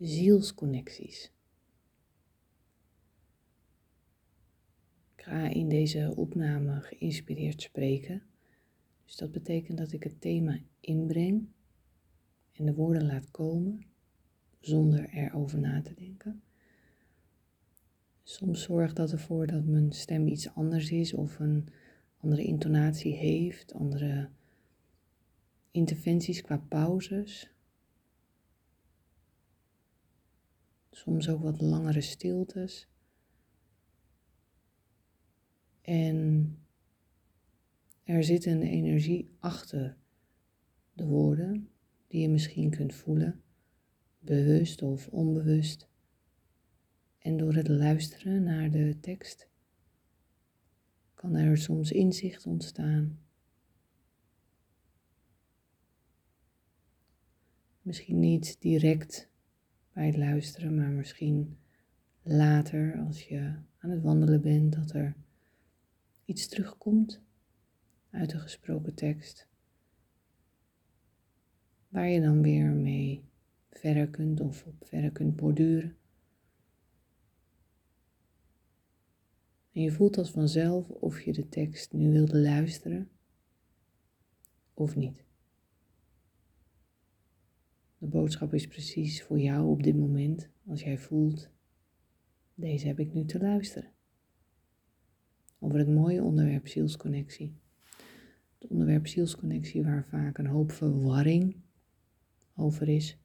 zielsconnecties. Ik ga in deze opname geïnspireerd spreken. Dus dat betekent dat ik het thema inbreng en de woorden laat komen zonder erover na te denken. Soms zorgt dat ervoor dat mijn stem iets anders is of een andere intonatie heeft, andere interventies qua pauzes. Soms ook wat langere stiltes. En er zit een energie achter de woorden die je misschien kunt voelen, bewust of onbewust. En door het luisteren naar de tekst kan er soms inzicht ontstaan. Misschien niet direct bij het luisteren, maar misschien later als je aan het wandelen bent, dat er iets terugkomt uit de gesproken tekst, waar je dan weer mee verder kunt of op verder kunt borduren. En je voelt als vanzelf of je de tekst nu wilde luisteren of niet. De boodschap is precies voor jou op dit moment als jij voelt, deze heb ik nu te luisteren. Over het mooie onderwerp zielsconnectie. Het onderwerp zielsconnectie waar vaak een hoop verwarring over is.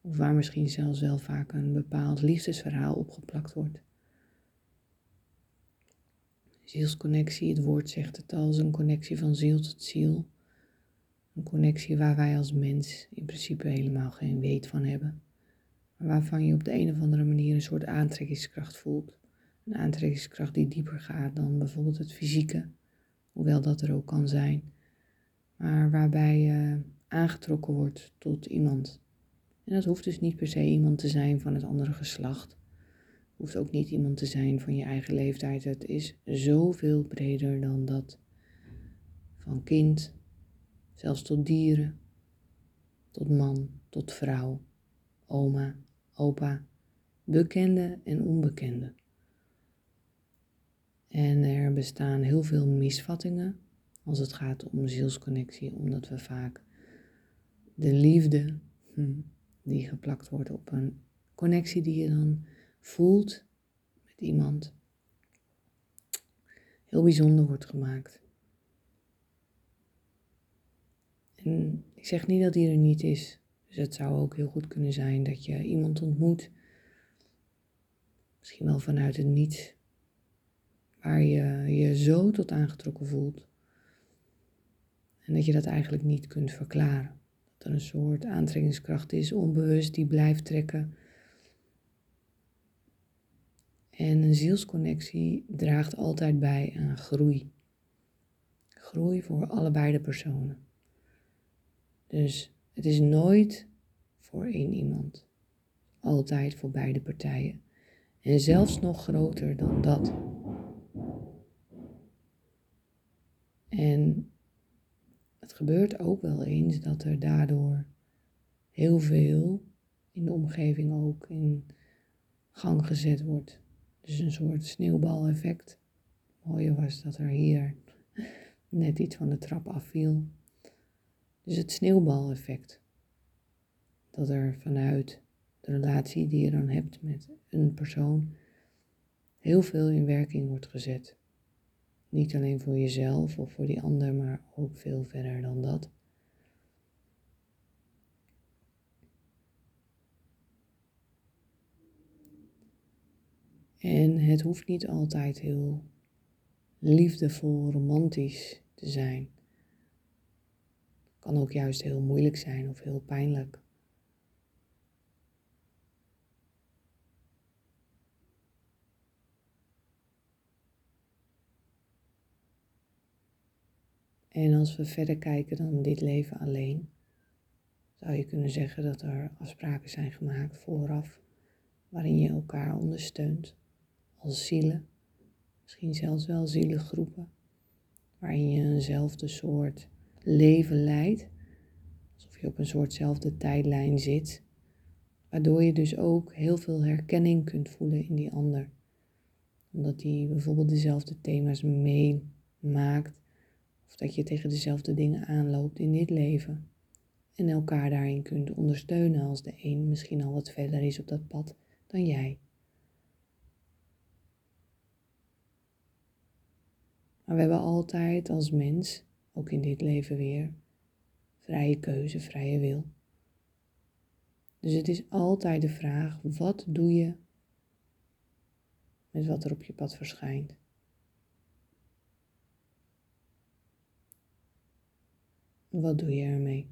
Of waar misschien zelfs wel vaak een bepaald liefdesverhaal opgeplakt wordt. Zielsconnectie, het woord zegt het al, is een connectie van ziel tot ziel. Een connectie waar wij als mens in principe helemaal geen weet van hebben. Waarvan je op de een of andere manier een soort aantrekkingskracht voelt. Een aantrekkingskracht die dieper gaat dan bijvoorbeeld het fysieke, hoewel dat er ook kan zijn. Maar waarbij je aangetrokken wordt tot iemand. En dat hoeft dus niet per se iemand te zijn van het andere geslacht hoeft ook niet iemand te zijn van je eigen leeftijd. Het is zoveel breder dan dat. Van kind, zelfs tot dieren, tot man, tot vrouw, oma, opa, bekende en onbekende. En er bestaan heel veel misvattingen als het gaat om zielsconnectie, omdat we vaak de liefde hm, die geplakt wordt op een connectie die je dan voelt met iemand heel bijzonder wordt gemaakt. En ik zeg niet dat die er niet is. Dus het zou ook heel goed kunnen zijn dat je iemand ontmoet, misschien wel vanuit het niets, waar je je zo tot aangetrokken voelt. En dat je dat eigenlijk niet kunt verklaren. Dat er een soort aantrekkingskracht is, onbewust, die blijft trekken en een zielsconnectie draagt altijd bij aan groei. Groei voor allebei de personen. Dus het is nooit voor één iemand. Altijd voor beide partijen. En zelfs nog groter dan dat. En het gebeurt ook wel eens dat er daardoor heel veel in de omgeving ook in gang gezet wordt. Dus een soort sneeuwbaleffect. Het mooie was dat er hier net iets van de trap afviel. Dus het sneeuwbaleffect. Dat er vanuit de relatie die je dan hebt met een persoon heel veel in werking wordt gezet. Niet alleen voor jezelf of voor die ander, maar ook veel verder dan dat. En het hoeft niet altijd heel liefdevol, romantisch te zijn. Kan ook juist heel moeilijk zijn of heel pijnlijk. En als we verder kijken dan dit leven alleen, zou je kunnen zeggen dat er afspraken zijn gemaakt vooraf, waarin je elkaar ondersteunt als zielen, misschien zelfs wel zielengroepen, waarin je eenzelfde soort leven leidt, alsof je op een soortzelfde tijdlijn zit, Waardoor je dus ook heel veel herkenning kunt voelen in die ander. Omdat die bijvoorbeeld dezelfde thema's meemaakt. Of dat je tegen dezelfde dingen aanloopt in dit leven. En elkaar daarin kunt ondersteunen als de een misschien al wat verder is op dat pad dan jij. Maar we hebben altijd als mens, ook in dit leven weer, vrije keuze, vrije wil. Dus het is altijd de vraag, wat doe je met wat er op je pad verschijnt? Wat doe je ermee?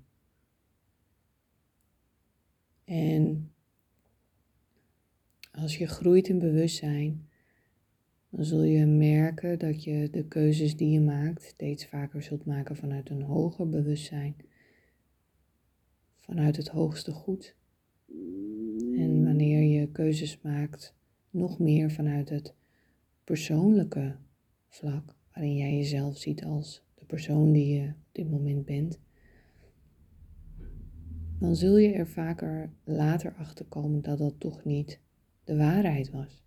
En als je groeit in bewustzijn, dan zul je merken dat je de keuzes die je maakt steeds vaker zult maken vanuit een hoger bewustzijn, vanuit het hoogste goed. En wanneer je keuzes maakt, nog meer vanuit het persoonlijke vlak, waarin jij jezelf ziet als de persoon die je op dit moment bent, dan zul je er vaker later achter komen dat dat toch niet de waarheid was.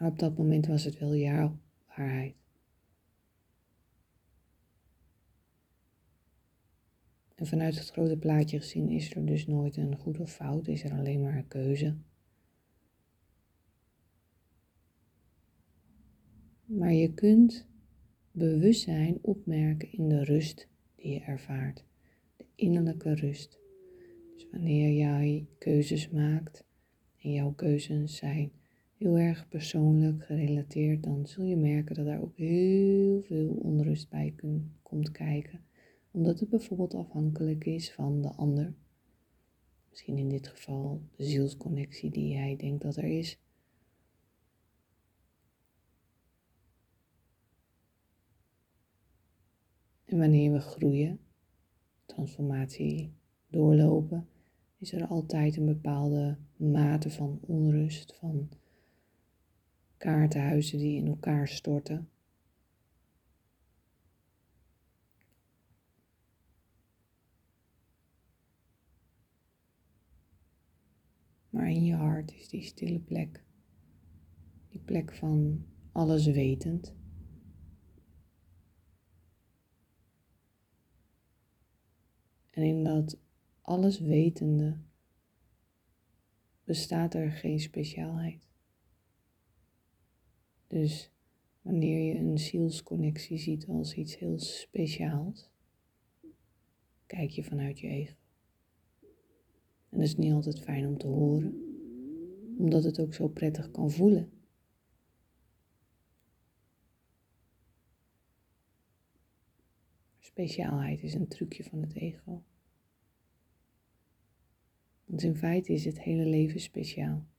Maar op dat moment was het wel jouw waarheid. En vanuit het grote plaatje gezien is er dus nooit een goed of fout, is er alleen maar een keuze. Maar je kunt bewustzijn opmerken in de rust die je ervaart, de innerlijke rust. Dus wanneer jij keuzes maakt en jouw keuzes zijn heel erg persoonlijk gerelateerd, dan zul je merken dat daar ook heel veel onrust bij komt kijken. Omdat het bijvoorbeeld afhankelijk is van de ander. Misschien in dit geval de zielsconnectie die jij denkt dat er is. En wanneer we groeien, transformatie doorlopen, is er altijd een bepaalde mate van onrust, van kaartenhuizen die in elkaar storten. Maar in je hart is die stille plek, die plek van alles wetend. En in dat alles wetende bestaat er geen speciaalheid. Dus wanneer je een zielsconnectie ziet als iets heel speciaals, kijk je vanuit je ego. En dat is niet altijd fijn om te horen, omdat het ook zo prettig kan voelen. Speciaalheid is een trucje van het ego. Want in feite is het hele leven speciaal.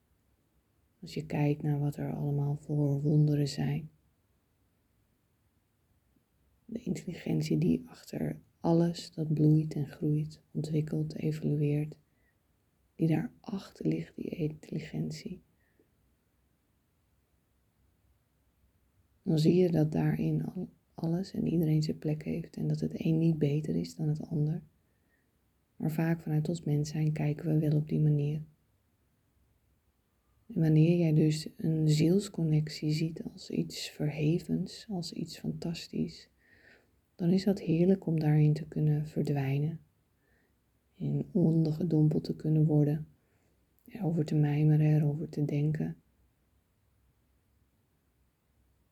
Als je kijkt naar wat er allemaal voor wonderen zijn. De intelligentie die achter alles dat bloeit en groeit, ontwikkelt, evolueert, die daarachter ligt, die intelligentie. Dan zie je dat daarin alles en iedereen zijn plek heeft en dat het een niet beter is dan het ander. Maar vaak vanuit ons mens zijn kijken we wel op die manier. En wanneer jij dus een zielsconnectie ziet als iets verhevens, als iets fantastisch, dan is dat heerlijk om daarin te kunnen verdwijnen. In ondergedompeld te kunnen worden. Over te mijmeren, erover te denken.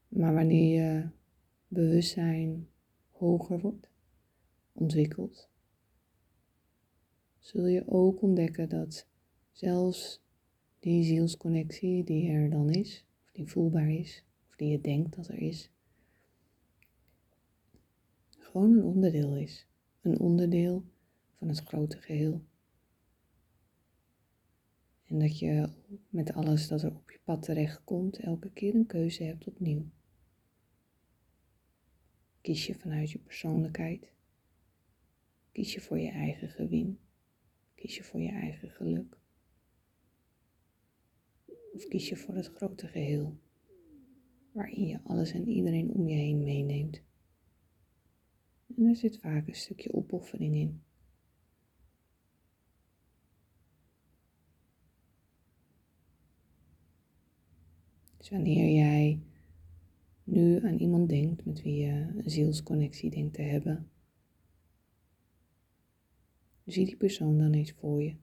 Maar wanneer je bewustzijn hoger wordt, ontwikkelt, zul je ook ontdekken dat zelfs die zielsconnectie die er dan is, of die voelbaar is, of die je denkt dat er is, gewoon een onderdeel is. Een onderdeel van het grote geheel. En dat je met alles dat er op je pad terechtkomt, elke keer een keuze hebt opnieuw. Kies je vanuit je persoonlijkheid. Kies je voor je eigen gewin. Kies je voor je eigen geluk. Of kies je voor het grote geheel, waarin je alles en iedereen om je heen meeneemt? En daar zit vaak een stukje opoffering in. Dus wanneer jij nu aan iemand denkt met wie je een zielsconnectie denkt te hebben, zie die persoon dan eens voor je.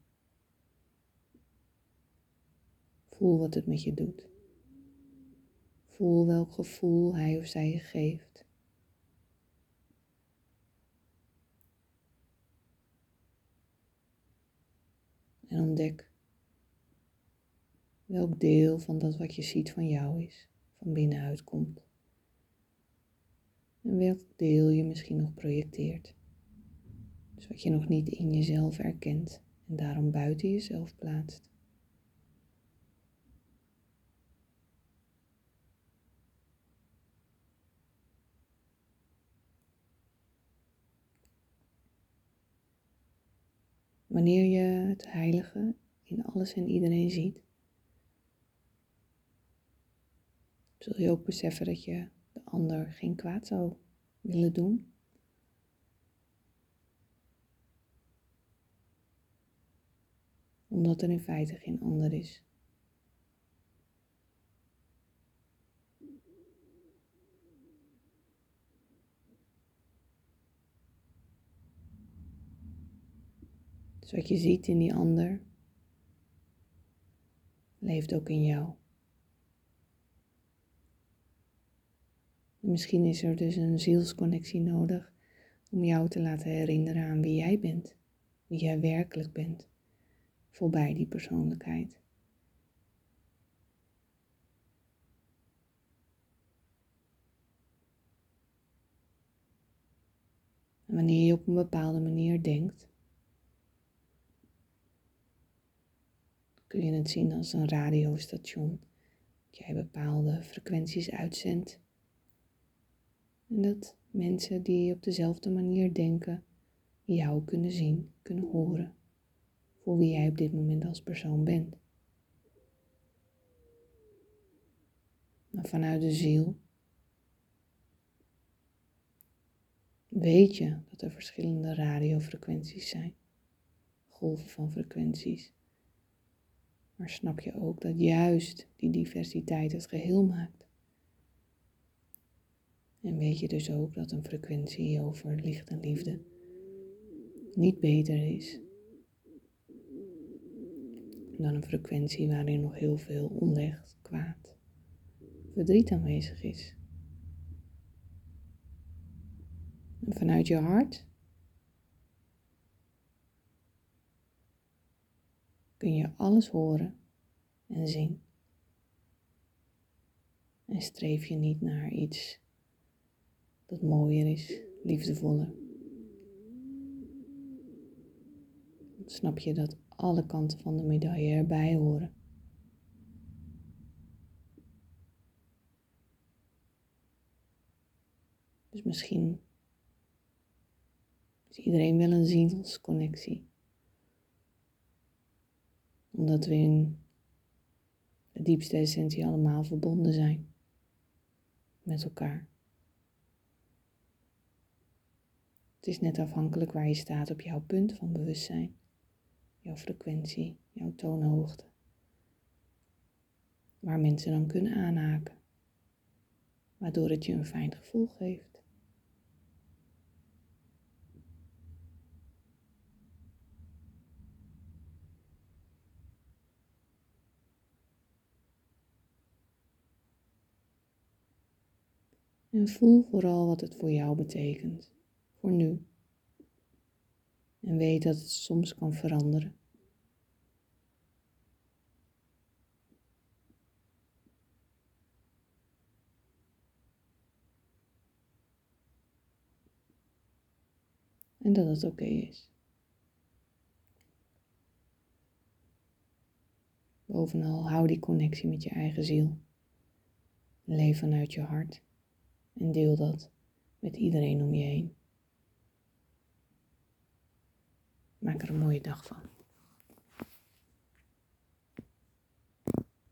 Voel wat het met je doet. Voel welk gevoel hij of zij je geeft. En ontdek welk deel van dat wat je ziet van jou is, van binnenuit komt. En welk deel je misschien nog projecteert. Dus wat je nog niet in jezelf erkent en daarom buiten jezelf plaatst. Wanneer je het heilige in alles en iedereen ziet, zul je ook beseffen dat je de ander geen kwaad zou willen doen. Omdat er in feite geen ander is. Dus wat je ziet in die ander, leeft ook in jou. misschien is er dus een zielsconnectie nodig om jou te laten herinneren aan wie jij bent, wie jij werkelijk bent, voorbij die persoonlijkheid. En wanneer je op een bepaalde manier denkt, kun je het zien als een radiostation. Dat jij bepaalde frequenties uitzendt. En dat mensen die op dezelfde manier denken, jou kunnen zien, kunnen horen. Voor wie jij op dit moment als persoon bent. Maar vanuit de ziel weet je dat er verschillende radiofrequenties zijn. Golven van frequenties. Maar snap je ook dat juist die diversiteit het geheel maakt? En weet je dus ook dat een frequentie over licht en liefde niet beter is dan een frequentie waarin nog heel veel onrecht, kwaad, verdriet aanwezig is. En vanuit je hart kun je alles horen en zien. En streef je niet naar iets dat mooier is, liefdevoller. snap je dat alle kanten van de medaille erbij horen. Dus misschien is iedereen wel een zielsconnectie omdat we in de diepste essentie allemaal verbonden zijn met elkaar. Het is net afhankelijk waar je staat op jouw punt van bewustzijn, jouw frequentie, jouw toonhoogte. Waar mensen dan kunnen aanhaken, waardoor het je een fijn gevoel geeft. En voel vooral wat het voor jou betekent, voor nu. En weet dat het soms kan veranderen. En dat het oké is. Bovenal hou die connectie met je eigen ziel. Leef vanuit je hart en deel dat met iedereen om je heen. Maak er een mooie dag van.